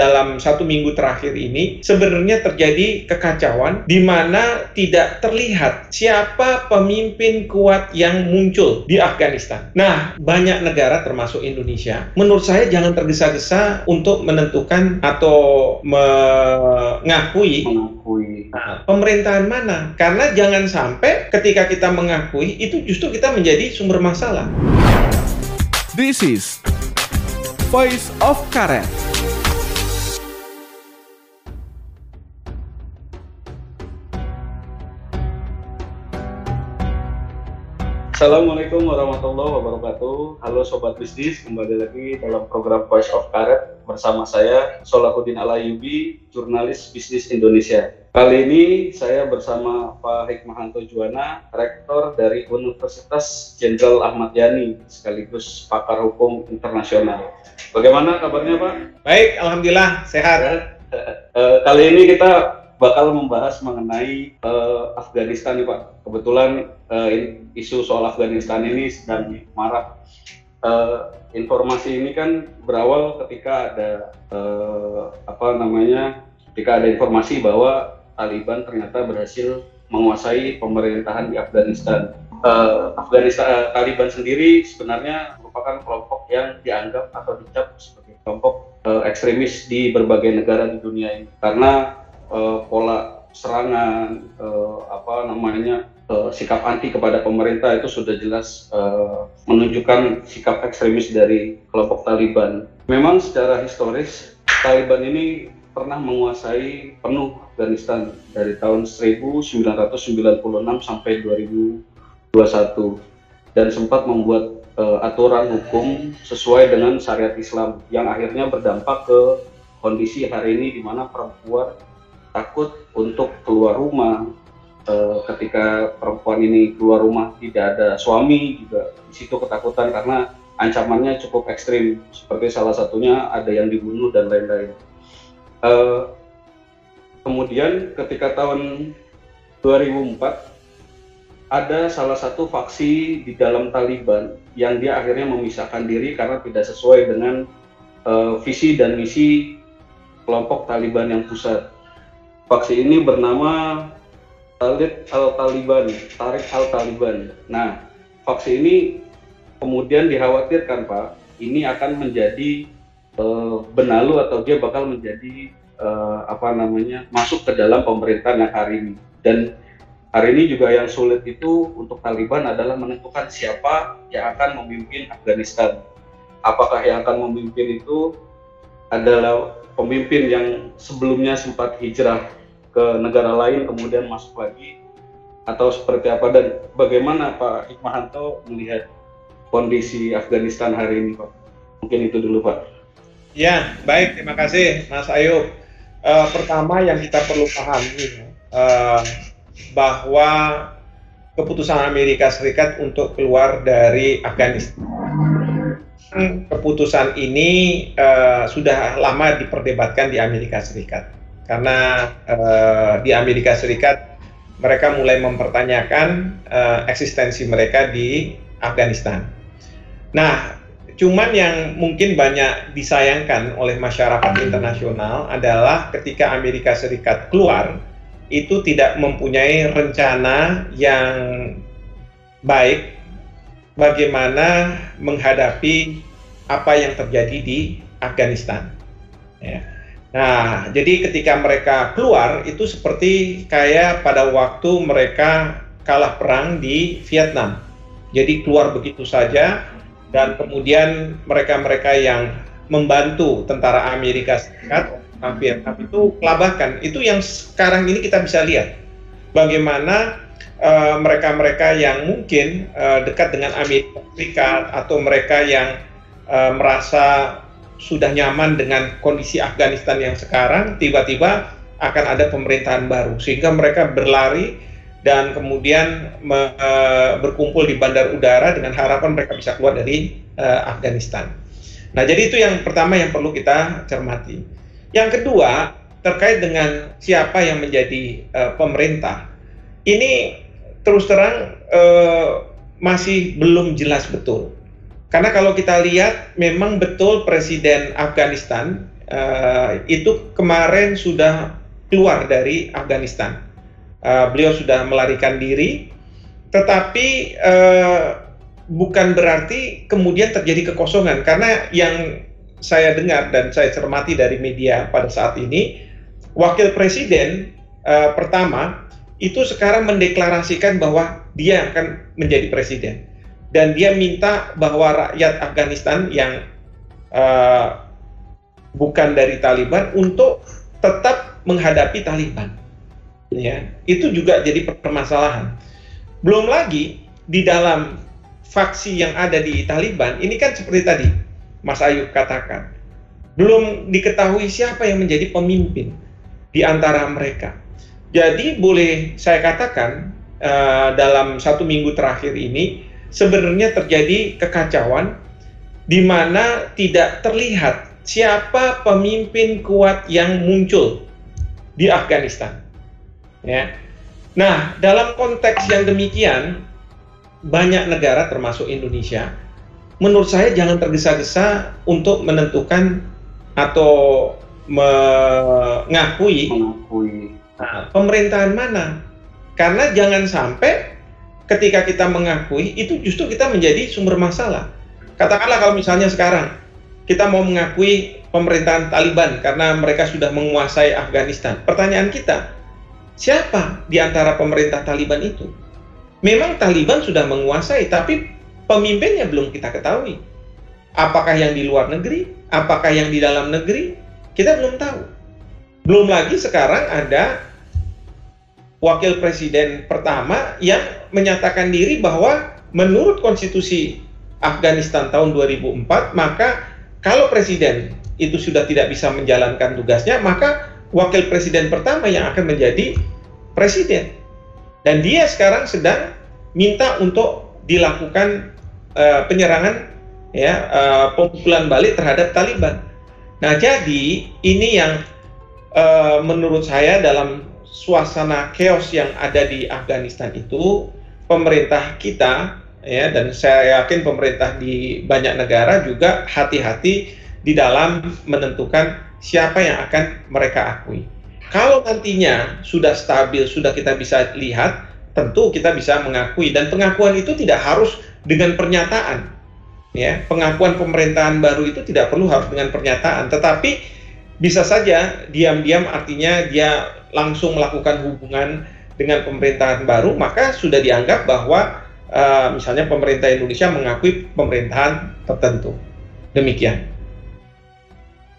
dalam satu minggu terakhir ini sebenarnya terjadi kekacauan di mana tidak terlihat siapa pemimpin kuat yang muncul di Afghanistan. Nah, banyak negara termasuk Indonesia, menurut saya jangan tergesa-gesa untuk menentukan atau mengakui, mengakui. Nah, pemerintahan mana. Karena jangan sampai ketika kita mengakui itu justru kita menjadi sumber masalah. This is Voice of Karet. Assalamualaikum warahmatullahi wabarakatuh. Halo sobat bisnis, kembali lagi dalam program Voice of Karet bersama saya Solahuddin Alayubi, jurnalis bisnis Indonesia. Kali ini saya bersama Pak Hikmahanto Juwana, rektor dari Universitas Jenderal Ahmad Yani, sekaligus pakar hukum internasional. Bagaimana kabarnya Pak? Baik, alhamdulillah sehat. Eh, kali ini kita bakal membahas mengenai uh, Afghanistan nih Pak. Kebetulan uh, isu soal Afghanistan ini sedang marak. Uh, informasi ini kan berawal ketika ada uh, apa namanya, ketika ada informasi bahwa Taliban ternyata berhasil menguasai pemerintahan di Afghanistan. Uh, Afghanistan uh, Taliban sendiri sebenarnya merupakan kelompok yang dianggap atau dicap sebagai kelompok uh, ekstremis di berbagai negara di dunia ini karena uh, pola serangan uh, apa namanya uh, sikap anti kepada pemerintah itu sudah jelas uh, menunjukkan sikap ekstremis dari kelompok Taliban. Memang secara historis Taliban ini pernah menguasai penuh Afghanistan dari tahun 1996 sampai 2021 dan sempat membuat uh, aturan hukum sesuai dengan syariat Islam yang akhirnya berdampak ke kondisi hari ini di mana perempuan takut untuk keluar rumah. E, ketika perempuan ini keluar rumah tidak ada suami juga di situ ketakutan karena ancamannya cukup ekstrim. Seperti salah satunya ada yang dibunuh dan lain-lain. E, kemudian ketika tahun 2004 ada salah satu faksi di dalam Taliban yang dia akhirnya memisahkan diri karena tidak sesuai dengan uh, visi dan misi kelompok Taliban yang pusat Faksi ini bernama Talib Al-Taliban, Tarik Al-Taliban. Nah, faksi ini kemudian dikhawatirkan Pak, ini akan menjadi uh, benalu atau dia bakal menjadi uh, apa namanya masuk ke dalam pemerintahan yang hari ini. Dan hari ini juga yang sulit itu untuk Taliban adalah menentukan siapa yang akan memimpin Afghanistan. Apakah yang akan memimpin itu adalah pemimpin yang sebelumnya sempat hijrah ke negara lain kemudian masuk lagi atau seperti apa dan bagaimana Pak Hikmahanto melihat kondisi Afghanistan hari ini Pak? Mungkin itu dulu Pak. Ya, baik. Terima kasih Mas Ayu. Uh, pertama yang kita perlu pahami uh, bahwa keputusan Amerika Serikat untuk keluar dari Afghanistan. Keputusan ini uh, sudah lama diperdebatkan di Amerika Serikat karena uh, di Amerika Serikat mereka mulai mempertanyakan uh, eksistensi mereka di Afghanistan. Nah, cuman yang mungkin banyak disayangkan oleh masyarakat internasional adalah ketika Amerika Serikat keluar itu tidak mempunyai rencana yang baik bagaimana menghadapi apa yang terjadi di Afghanistan. Ya Nah, jadi ketika mereka keluar itu seperti kayak pada waktu mereka kalah perang di Vietnam. Jadi keluar begitu saja dan kemudian mereka-mereka yang membantu tentara Amerika Serikat Vietnam itu kelabakan. Itu yang sekarang ini kita bisa lihat bagaimana eh, mereka-mereka uh, yang mungkin uh, dekat dengan Amerika Serikat atau mereka yang uh, merasa sudah nyaman dengan kondisi Afghanistan yang sekarang, tiba-tiba akan ada pemerintahan baru, sehingga mereka berlari dan kemudian me, uh, berkumpul di bandar udara dengan harapan mereka bisa keluar dari uh, Afghanistan. Nah, jadi itu yang pertama yang perlu kita cermati. Yang kedua, terkait dengan siapa yang menjadi uh, pemerintah, ini terus terang uh, masih belum jelas betul karena kalau kita lihat memang betul Presiden Afghanistan uh, itu kemarin sudah keluar dari Afghanistan. Uh, beliau sudah melarikan diri, tetapi uh, bukan berarti kemudian terjadi kekosongan. Karena yang saya dengar dan saya cermati dari media pada saat ini, wakil presiden uh, pertama itu sekarang mendeklarasikan bahwa dia akan menjadi presiden dan dia minta bahwa rakyat Afghanistan yang uh, bukan dari Taliban untuk tetap menghadapi Taliban. Ya, itu juga jadi permasalahan. Belum lagi di dalam faksi yang ada di Taliban, ini kan seperti tadi Mas Ayub katakan, belum diketahui siapa yang menjadi pemimpin di antara mereka. Jadi boleh saya katakan uh, dalam satu minggu terakhir ini sebenarnya terjadi kekacauan di mana tidak terlihat siapa pemimpin kuat yang muncul di Afghanistan. Ya. Nah, dalam konteks yang demikian, banyak negara termasuk Indonesia, menurut saya jangan tergesa-gesa untuk menentukan atau mengakui, mengakui. Nah, pemerintahan mana. Karena jangan sampai ketika kita mengakui itu justru kita menjadi sumber masalah. Katakanlah kalau misalnya sekarang kita mau mengakui pemerintahan Taliban karena mereka sudah menguasai Afghanistan. Pertanyaan kita, siapa di antara pemerintah Taliban itu? Memang Taliban sudah menguasai, tapi pemimpinnya belum kita ketahui. Apakah yang di luar negeri? Apakah yang di dalam negeri? Kita belum tahu. Belum lagi sekarang ada wakil presiden pertama yang menyatakan diri bahwa menurut konstitusi Afghanistan tahun 2004 maka kalau presiden itu sudah tidak bisa menjalankan tugasnya, maka wakil presiden pertama yang akan menjadi presiden. Dan dia sekarang sedang minta untuk dilakukan uh, penyerangan ya uh, pemukulan balik terhadap Taliban. Nah, jadi ini yang uh, menurut saya dalam suasana chaos yang ada di Afghanistan itu pemerintah kita ya dan saya yakin pemerintah di banyak negara juga hati-hati di dalam menentukan siapa yang akan mereka akui. Kalau nantinya sudah stabil, sudah kita bisa lihat, tentu kita bisa mengakui dan pengakuan itu tidak harus dengan pernyataan. Ya, pengakuan pemerintahan baru itu tidak perlu harus dengan pernyataan, tetapi bisa saja diam-diam artinya dia langsung melakukan hubungan dengan pemerintahan baru, maka sudah dianggap bahwa uh, misalnya pemerintah Indonesia mengakui pemerintahan tertentu. Demikian.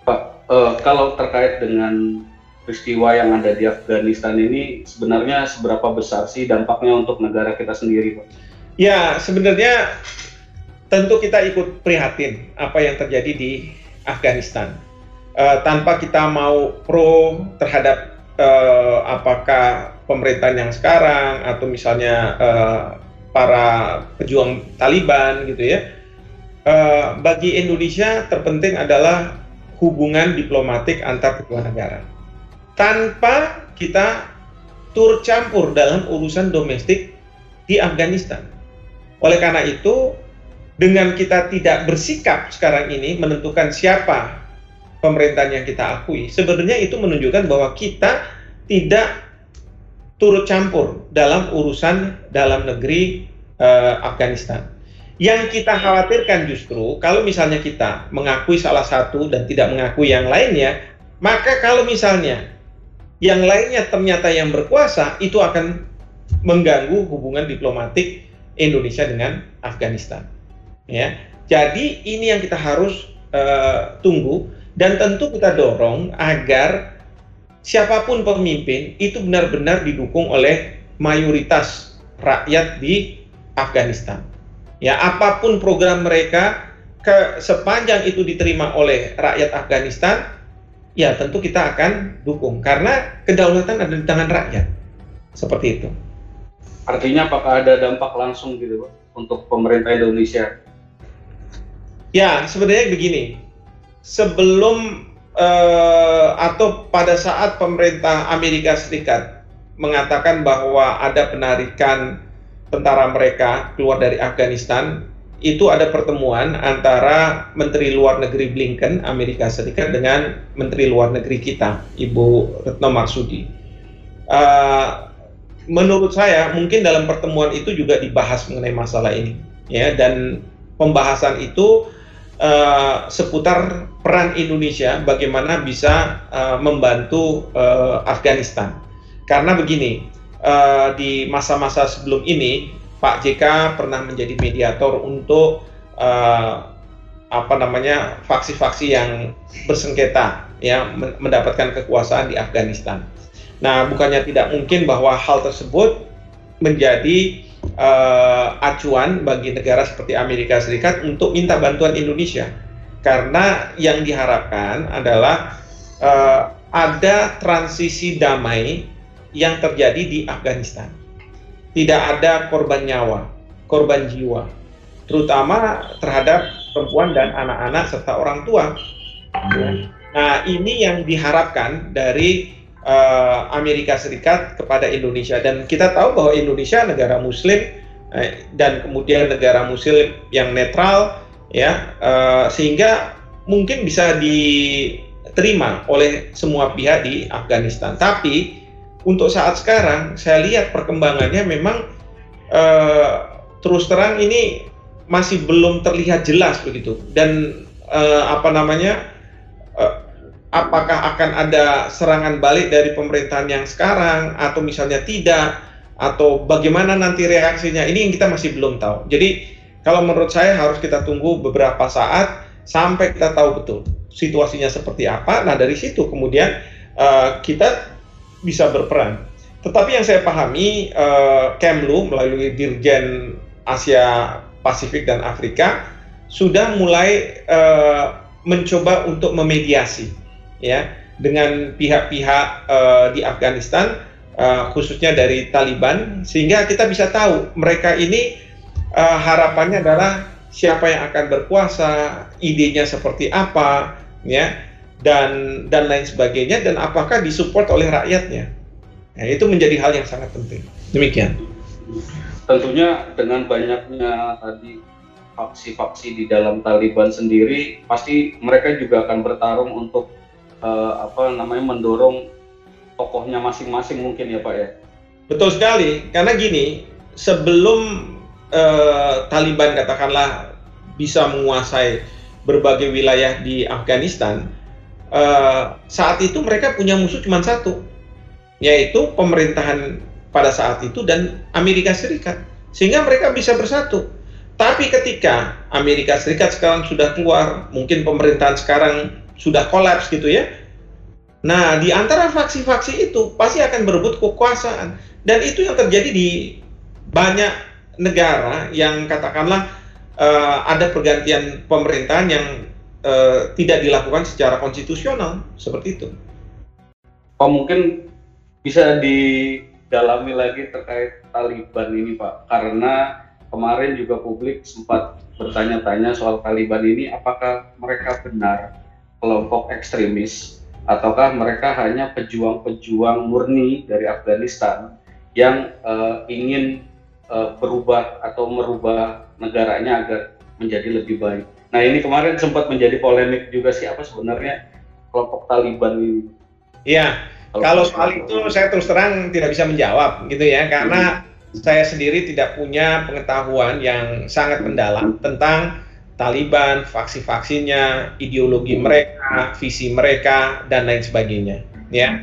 Pak, uh, kalau terkait dengan peristiwa yang ada di Afghanistan ini sebenarnya seberapa besar sih dampaknya untuk negara kita sendiri, Pak? Ya, sebenarnya tentu kita ikut prihatin apa yang terjadi di Afghanistan. Uh, tanpa kita mau pro terhadap uh, apakah pemerintahan yang sekarang atau misalnya uh, para pejuang Taliban gitu ya. Uh, bagi Indonesia terpenting adalah hubungan diplomatik antar kedua negara. Tanpa kita turut campur dalam urusan domestik di Afghanistan. Oleh karena itu, dengan kita tidak bersikap sekarang ini menentukan siapa pemerintahan yang kita akui, sebenarnya itu menunjukkan bahwa kita tidak turut campur dalam urusan dalam negeri uh, Afghanistan. Yang kita khawatirkan justru kalau misalnya kita mengakui salah satu dan tidak mengakui yang lainnya, maka kalau misalnya yang lainnya ternyata yang berkuasa itu akan mengganggu hubungan diplomatik Indonesia dengan Afghanistan. Ya, jadi ini yang kita harus uh, tunggu dan tentu kita dorong agar siapa pun pemimpin itu benar-benar didukung oleh mayoritas rakyat di Afghanistan. Ya, apa pun program mereka ke sepanjang itu diterima oleh rakyat Afghanistan, ya tentu kita akan dukung karena kedaulatan ada di tangan rakyat. Seperti itu. Artinya apakah ada dampak langsung gitu Pak untuk pemerintah Indonesia? Ya, sebenarnya begini. Sebelum uh, atau pada saat pemerintah Amerika Serikat mengatakan bahwa ada penarikan tentara mereka keluar dari Afghanistan, itu ada pertemuan antara Menteri Luar Negeri Blinken Amerika Serikat dengan Menteri Luar Negeri kita, Ibu Retno Marsudi. Uh, menurut saya mungkin dalam pertemuan itu juga dibahas mengenai masalah ini, ya dan pembahasan itu uh, seputar peran Indonesia bagaimana bisa uh, membantu uh, Afghanistan. Karena begini, uh, di masa-masa sebelum ini Pak JK pernah menjadi mediator untuk uh, apa namanya faksi-faksi yang bersengketa ya mendapatkan kekuasaan di Afghanistan. Nah, bukannya tidak mungkin bahwa hal tersebut menjadi uh, acuan bagi negara seperti Amerika Serikat untuk minta bantuan Indonesia. Karena yang diharapkan adalah uh, ada transisi damai yang terjadi di Afghanistan tidak ada korban nyawa, korban jiwa, terutama terhadap perempuan dan anak-anak serta orang tua. Ya. Nah, ini yang diharapkan dari uh, Amerika Serikat kepada Indonesia dan kita tahu bahwa Indonesia negara Muslim eh, dan kemudian negara Muslim yang netral, ya, uh, sehingga mungkin bisa diterima oleh semua pihak di Afghanistan. Tapi untuk saat sekarang saya lihat perkembangannya memang uh, terus terang ini masih belum terlihat jelas begitu dan uh, apa namanya uh, apakah akan ada serangan balik dari pemerintahan yang sekarang atau misalnya tidak atau bagaimana nanti reaksinya ini yang kita masih belum tahu. Jadi kalau menurut saya harus kita tunggu beberapa saat sampai kita tahu betul situasinya seperti apa. Nah dari situ kemudian uh, kita bisa berperan. Tetapi yang saya pahami, uh, Kemlu melalui Dirjen Asia Pasifik dan Afrika sudah mulai uh, mencoba untuk memediasi, ya, dengan pihak-pihak uh, di Afghanistan, uh, khususnya dari Taliban, sehingga kita bisa tahu mereka ini uh, harapannya adalah siapa yang akan berkuasa, idenya seperti apa, ya, dan dan lain sebagainya dan apakah disupport oleh rakyatnya. Nah, itu menjadi hal yang sangat penting. Demikian. Tentunya dengan banyaknya tadi faksi-faksi di dalam Taliban sendiri, pasti mereka juga akan bertarung untuk uh, apa namanya mendorong tokohnya masing-masing mungkin ya Pak ya. Betul sekali, karena gini, sebelum uh, Taliban katakanlah bisa menguasai berbagai wilayah di Afghanistan, uh, saat itu mereka punya musuh cuma satu, yaitu pemerintahan pada saat itu dan Amerika Serikat. Sehingga mereka bisa bersatu. Tapi ketika Amerika Serikat sekarang sudah keluar, mungkin pemerintahan sekarang sudah kolaps gitu ya. Nah, di antara faksi-faksi itu pasti akan berebut kekuasaan. Dan itu yang terjadi di banyak negara yang katakanlah uh, ada pergantian pemerintahan yang uh, tidak dilakukan secara konstitusional seperti itu. Pak mungkin bisa didalami lagi terkait Taliban ini Pak, karena kemarin juga publik sempat bertanya-tanya soal Taliban ini apakah mereka benar kelompok ekstremis ataukah mereka hanya pejuang-pejuang murni dari Afghanistan yang uh, ingin uh, berubah atau merubah negaranya agar menjadi lebih baik. Nah ini kemarin sempat menjadi polemik juga sih apa sebenarnya kelompok Taliban ini. Iya, kalau soal itu saya terus terang tidak bisa menjawab gitu ya karena hmm. saya sendiri tidak punya pengetahuan yang sangat mendalam tentang Taliban, faksi-faksinya, ideologi mereka, visi mereka dan lain sebagainya ya.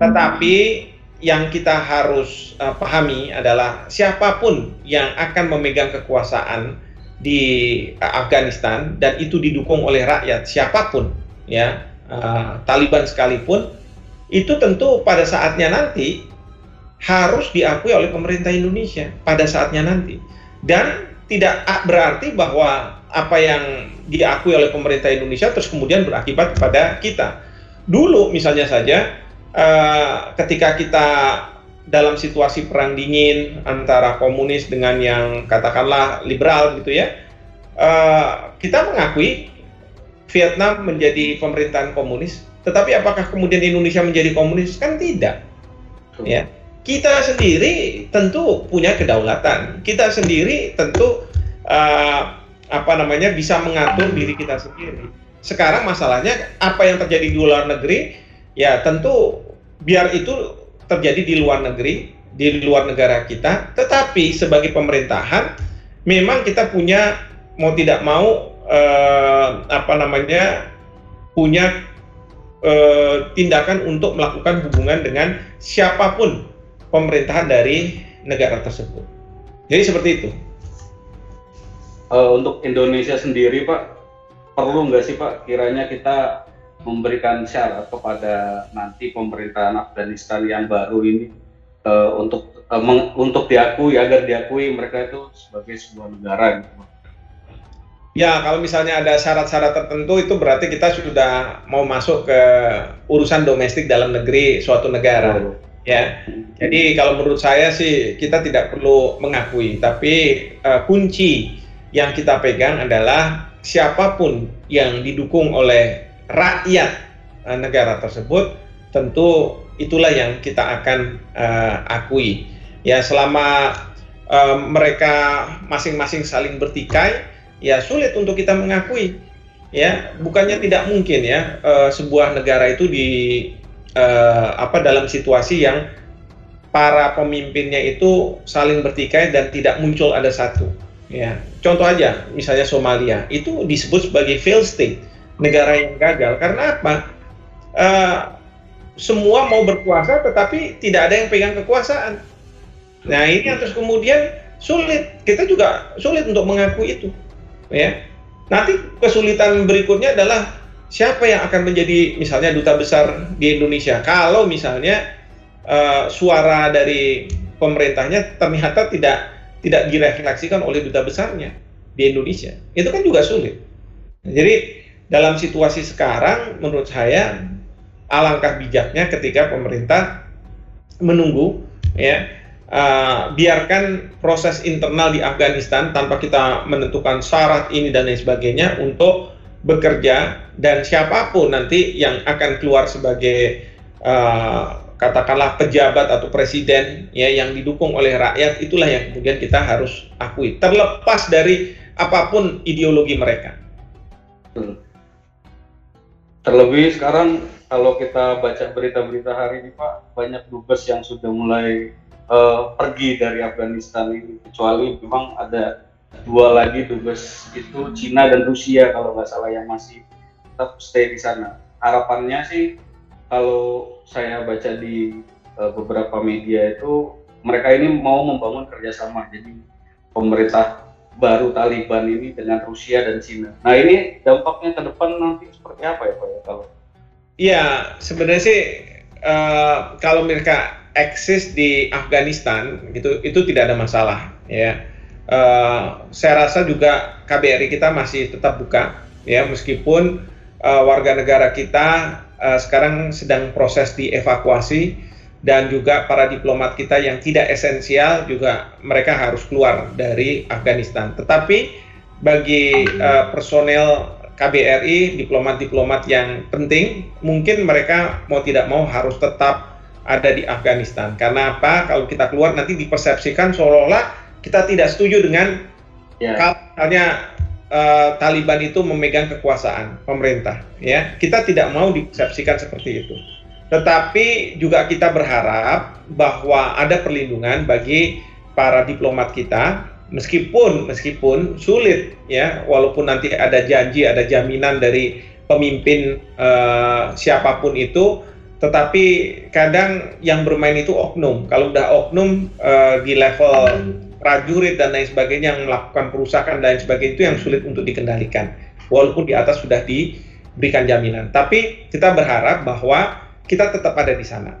Tetapi yang kita harus uh, pahami adalah siapa pun yang akan memegang kekuasaan di uh, Afghanistan dan itu didukung oleh rakyat siapa pun ya uh, Taliban sekalipun itu tentu pada saatnya nanti harus diakui oleh pemerintah Indonesia pada saatnya nanti dan tidak berarti bahwa apa yang diakui oleh pemerintah Indonesia terus kemudian berakibat kepada kita dulu misalnya saja uh, ketika kita dalam situasi perang dingin antara komunis dengan yang katakanlah liberal gitu ya, uh, kita mengakui Vietnam menjadi pemerintahan komunis, tetapi apakah kemudian Indonesia menjadi komunis? Kan tidak. Ya, kita sendiri tentu punya kedaulatan, kita sendiri tentu uh, apa namanya bisa mengatur diri kita sendiri. Sekarang masalahnya apa yang terjadi di luar negeri ya tentu biar itu terjadi di luar negeri, di luar negara kita, tetapi sebagai pemerintahan memang kita punya mau tidak mau eh, apa namanya punya eh, tindakan untuk melakukan hubungan dengan siapa pun pemerintahan dari negara tersebut. Jadi seperti itu. Uh, untuk Indonesia sendiri, Pak, perlu nggak sih Pak kiranya kita memberikan syarat kepada nanti pemerintahan Afghanistan yang baru ini uh, untuk uh, meng, untuk diakui agar diakui mereka itu sebagai sebuah negara gitu. Ya, kalau misalnya ada syarat-syarat tertentu itu berarti kita sudah mau masuk ke urusan domestik dalam negeri suatu negara. Oh. Ya. Jadi kalau menurut saya sih kita tidak perlu mengakui, tapi uh, kunci yang kita pegang adalah siapa pun yang didukung oleh rakyat uh, negara tersebut, tentu itulah yang kita akan uh, akui. Ya, selama uh, mereka masing-masing saling bertikai, ya sulit untuk kita mengakui ya bukannya tidak mungkin ya uh, sebuah negara itu di uh, apa dalam situasi yang para pemimpinnya itu saling bertikai dan tidak muncul ada satu ya contoh aja misalnya Somalia. Itu disebut sebagai failed state negara yang gagal. Karena apa? Uh, semua mau berkuasa tetapi tidak ada yang pegang kekuasaan. Nah ini yang terus kemudian sulit. Kita juga sulit untuk mengakui itu ya. Nanti kesulitan berikutnya adalah siapa yang akan menjadi misalnya duta besar di Indonesia. Kalau misalnya uh, suara dari pemerintahnya ternyata tidak tidak direfleksikan oleh duta besarnya di Indonesia, itu kan juga sulit. Jadi dalam situasi sekarang, menurut saya alangkah bijaknya ketika pemerintah menunggu ya uh, biarkan proses internal di Afghanistan tanpa kita menentukan syarat ini dan lain sebagainya untuk bekerja dan siapa pun nanti yang akan keluar sebagai uh, katakanlah pejabat atau presiden ya yang didukung oleh rakyat itulah yang kemudian kita harus akui. Terlepas dari apa pun ideologi mereka. Terlebih sekarang kalau kita baca berita-berita hari ini Pak banyak dubes yang sudah mulai uh, pergi dari Afghanistan ini. Kecuali memang ada dua lagi dubes itu Cina dan Rusia kalau nggak salah yang masih tetap stay di sana. Harapannya sih kalau saya baca di uh, beberapa media itu mereka ini mau membangun kerjasama jadi pemerintah baru Taliban ini dengan Rusia dan Cina. Nah ini dampaknya ke depan nanti seperti apa ya Pak ya kalau? Iya sebenarnya sih uh, kalau mereka eksis di Afghanistan gitu itu tidak ada masalah ya uh, saya rasa juga KBRI kita masih tetap buka ya meskipun uh, warga negara kita uh, sekarang sedang proses dievakuasi dan juga para diplomat kita yang tidak esensial juga mereka harus keluar dari Afghanistan tetapi bagi uh, personel KBRI diplomat-diplomat yang penting mungkin mereka mau tidak mau harus tetap ada di Afghanistan. Karena apa? Kalau kita keluar nanti dipersepsikan seolah-olah kita tidak setuju dengan yeah. kalau misalnya uh, Taliban itu memegang kekuasaan pemerintah. Ya, kita tidak mau dipersepsikan seperti itu. Tetapi juga kita berharap bahwa ada perlindungan bagi para diplomat kita meskipun meskipun sulit ya walaupun nanti ada janji ada jaminan dari pemimpin uh, siapa pun itu tetapi kadang yang bermain itu oknum. Kalau udah oknum uh, di level prajurit dan lain sebagainya yang melakukan perusakan dan lain sebagainya itu yang sulit untuk dikendalikan. Walaupun di atas sudah diberikan jaminan. Tapi kita berharap bahwa kita tetap ada di sana.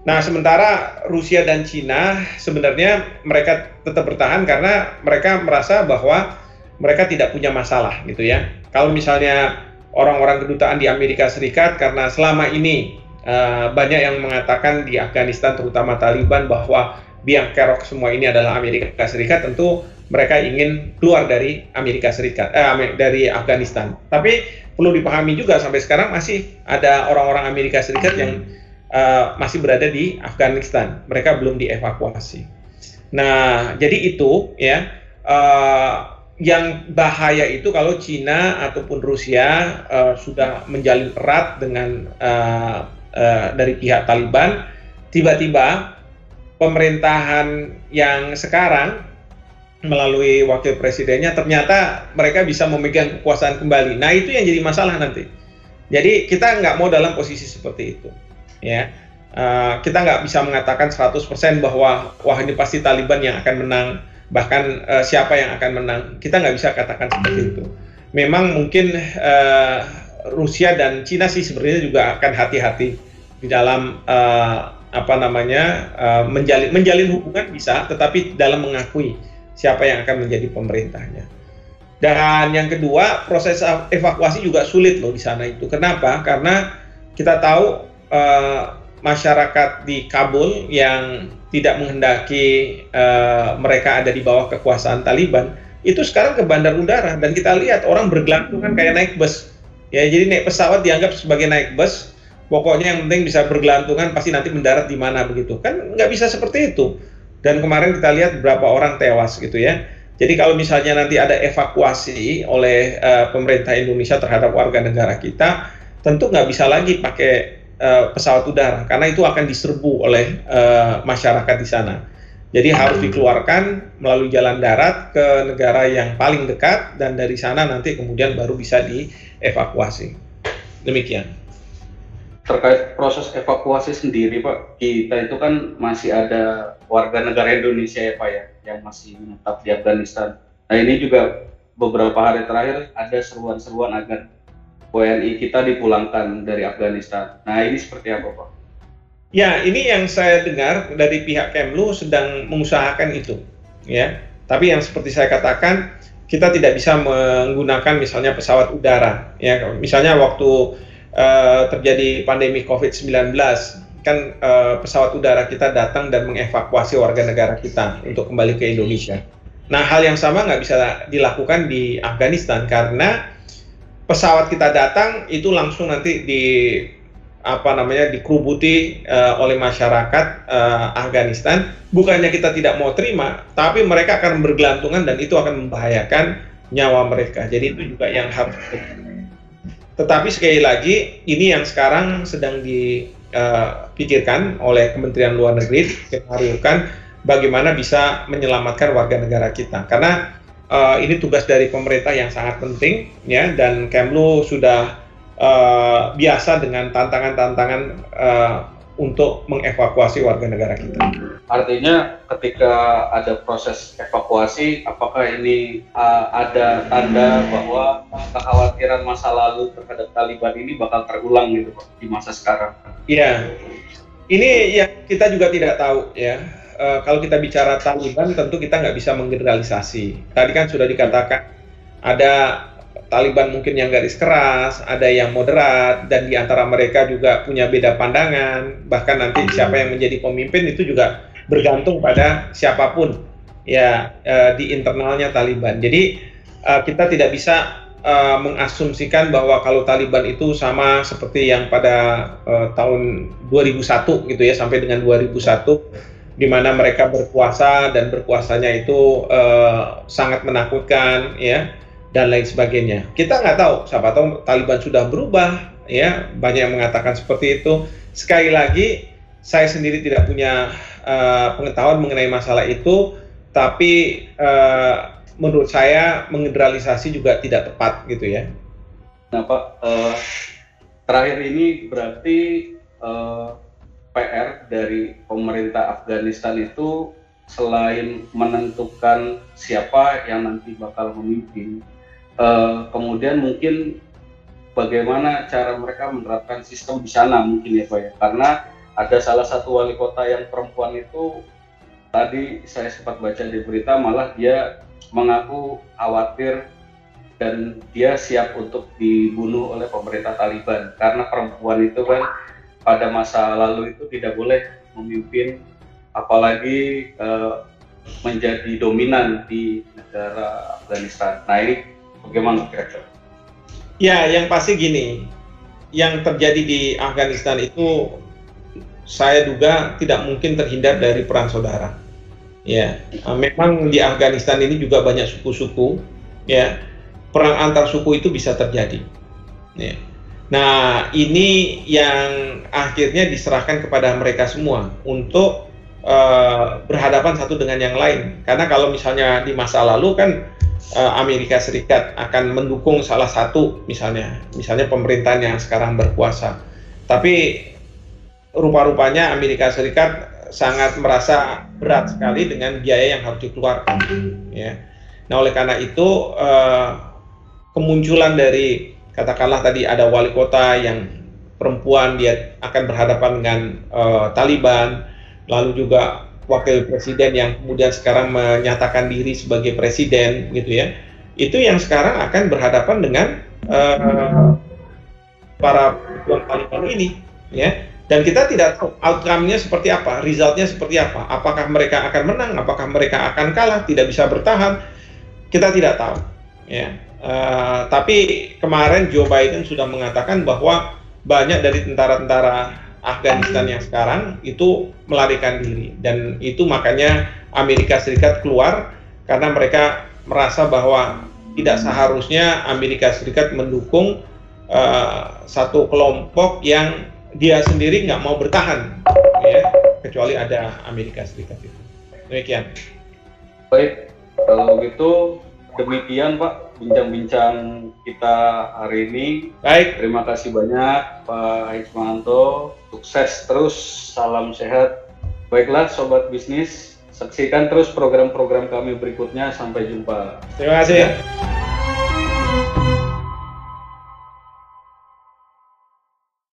Nah, sementara Rusia dan Cina sebenarnya mereka tetap bertahan karena mereka merasa bahwa mereka tidak punya masalah gitu ya. Kalau misalnya orang-orang kedutaan di Amerika Serikat karena selama ini uh, banyak yang mengatakan di Afghanistan terutama Taliban bahwa biang kerok semua ini adalah Amerika Serikat tentu mereka ingin keluar dari Amerika Serikat eh, dari Afghanistan. Tapi perlu dipahami juga sampai sekarang masih ada orang-orang Amerika Serikat yang uh, masih berada di Afghanistan. Mereka belum dievakuasi. Nah jadi itu ya uh, yang bahaya itu kalau Cina ataupun Rusia uh, sudah menjalin erat dengan uh, uh, dari pihak Taliban, tiba-tiba pemerintahan yang sekarang melalui wakil presidennya ternyata mereka bisa memegang kekuasaan kembali. Nah itu yang jadi masalah nanti. Jadi kita nggak mau dalam posisi seperti itu, ya. Uh, kita nggak bisa mengatakan 100% bahwa wah ini pasti Taliban yang akan menang bahkan uh, siapa yang akan menang kita nggak bisa katakan seperti itu memang mungkin uh, Rusia dan Cina sih sebenarnya juga akan hati-hati di dalam uh, apa namanya uh, menjalin menjalin hubungan bisa tetapi dalam mengakui siapa yang akan menjadi pemerintahnya. Dan yang kedua proses evakuasi juga sulit loh di sana itu. Kenapa? Karena kita tahu uh, masyarakat di Kabul yang tidak menghendaki uh, mereka ada di bawah kekuasaan Taliban itu sekarang ke bandar udara. Dan kita lihat orang bergelantungan kayak naik bus. Ya jadi naik pesawat dianggap sebagai naik bus pokoknya yang penting bisa bergelantungan pasti nanti mendarat di mana begitu kan nggak bisa seperti itu dan kemarin kita lihat beberapa orang tewas gitu ya jadi kalau misalnya nanti ada evakuasi oleh uh, pemerintah Indonesia terhadap warga negara kita tentu nggak bisa lagi pakai uh, pesawat udara karena itu akan diserbu oleh uh, masyarakat di sana. Jadi harus dikeluarkan melalui jalan darat ke negara yang paling dekat dan dari sana nanti kemudian baru bisa dievakuasi. Demikian. Terkait proses evakuasi sendiri Pak, kita itu kan masih ada warga negara Indonesia ya Pak ya yang masih menetap di Afghanistan. Nah ini juga beberapa hari terakhir ada seruan-seruan agar WNI kita dipulangkan dari Afghanistan. Nah ini seperti apa Pak? Ya ini yang saya dengar dari pihak Kemlu sedang mengusahakan itu, ya. Tapi yang seperti saya katakan kita tidak bisa menggunakan misalnya pesawat udara, ya. Misalnya waktu uh, terjadi pandemi COVID-19 kan uh, pesawat udara kita datang dan mengevakuasi warga negara kita untuk kembali ke Indonesia. Nah hal yang sama nggak bisa dilakukan di Afghanistan karena pesawat kita datang itu langsung nanti di apa namanya dikerubuti uh, oleh masyarakat uh, Afghanistan bukannya kita tidak mau terima tapi mereka akan bergelantungan dan itu akan membahayakan nyawa mereka jadi itu juga yang harus tetapi sekali lagi ini yang sekarang sedang dipikirkan uh, oleh Kementerian Luar Negeri kan bagaimana bisa menyelamatkan warga negara kita. Karena uh, ini tugas dari pemerintah yang sangat penting ya dan Kemlu sudah uh, biasa dengan tantangan-tantangan untuk mengevakuasi warga negara kita. Artinya ketika ada proses evakuasi, apakah ini uh, ada tanda bahwa kekhawatiran masa lalu terhadap Taliban ini bakal terulang gitu Pak di masa sekarang? Iya, ini yang kita juga tidak tahu ya uh, kalau kita bicara Taliban tentu kita nggak bisa menggeneralisasi. Tadi kan sudah dikatakan ada Taliban mungkin yang garis keras, ada yang moderat, dan di antara mereka juga punya beda pandangan. Bahkan nanti siapa yang menjadi pemimpin itu juga bergantung pada siapa pun ya uh, di internalnya Taliban. Jadi uh, kita tidak bisa uh, mengasumsikan bahwa kalau Taliban itu sama seperti yang pada tahun 2001 gitu ya sampai dengan 2001 di mana mereka berpuasa dan berpuasanya itu sangat menakutkan ya dan lain sebagainya. Kita nggak tahu, siapa tahu Taliban sudah berubah ya banyak yang mengatakan seperti itu. Sekali lagi saya sendiri tidak punya uh, pengetahuan mengenai masalah itu, tapi uh, menurut saya mengeneralisasi juga tidak tepat gitu ya. Nah Pak, uh, terakhir ini berarti uh, PR dari pemerintah Afghanistan itu selain menentukan siapa yang nanti bakal memimpin, uh, kemudian mungkin bagaimana cara mereka menerapkan sistem di sana mungkin ya Pak ya, karena ada salah satu wali kota yang perempuan itu tadi saya sempat baca di berita malah dia mengaku khawatir dan dia siap untuk dibunuh oleh pemerintah Taliban karena perempuan itu kan pada masa lalu itu tidak boleh memimpin apalagi uh, menjadi dominan di negara Afghanistan. Nah ini bagaimana kira-kira? Ya, yang pasti gini, yang terjadi di Afghanistan itu saya duga tidak mungkin terhindar dari perang saudara. Ya, memang di Afghanistan ini juga banyak suku-suku ya perang antar suku itu bisa terjadi. Ya. Nah, ini yang akhirnya diserahkan kepada mereka semua untuk uh, berhadapan satu dengan yang lain. Karena kalau misalnya di masa lalu kan Amerika Serikat akan mendukung salah satu misalnya, misalnya pemerintahan yang sekarang berkuasa. Tapi rupa-rupanya Amerika Serikat sangat merasa berat sekali dengan biaya yang harus dikeluarkan. Ya. Nah, oleh karena itu uh, kemunculan dari katakanlah tadi ada wali kota yang perempuan dia akan berhadapan dengan uh, Taliban, lalu juga wakil presiden yang kemudian sekarang menyatakan diri sebagai presiden gitu ya. Itu yang sekarang akan berhadapan dengan uh, para pejuang Taliban ini ya. Dan kita tidak tahu outcome-nya seperti apa, resultnya seperti apa. Apakah mereka akan menang, apakah mereka akan kalah, tidak bisa bertahan, kita tidak tahu. Ya, Uh, tapi kemarin Joe Biden sudah mengatakan bahwa banyak dari tentara-tentara Afghanistan yang sekarang itu melarikan diri. Dan itu makanya Amerika Serikat keluar karena mereka merasa bahwa tidak seharusnya Amerika Serikat mendukung uh, satu kelompok yang dia sendiri nggak mau bertahan ya kecuali ada Amerika Serikat itu. Demikian. Baik kalau gitu demikian Pak bincang-bincang kita hari ini. Baik. Terima kasih banyak Pak Hikmanto. Sukses terus, salam sehat. Baiklah Sobat Bisnis, saksikan terus program-program kami berikutnya. Sampai jumpa. Terima kasih. Ya.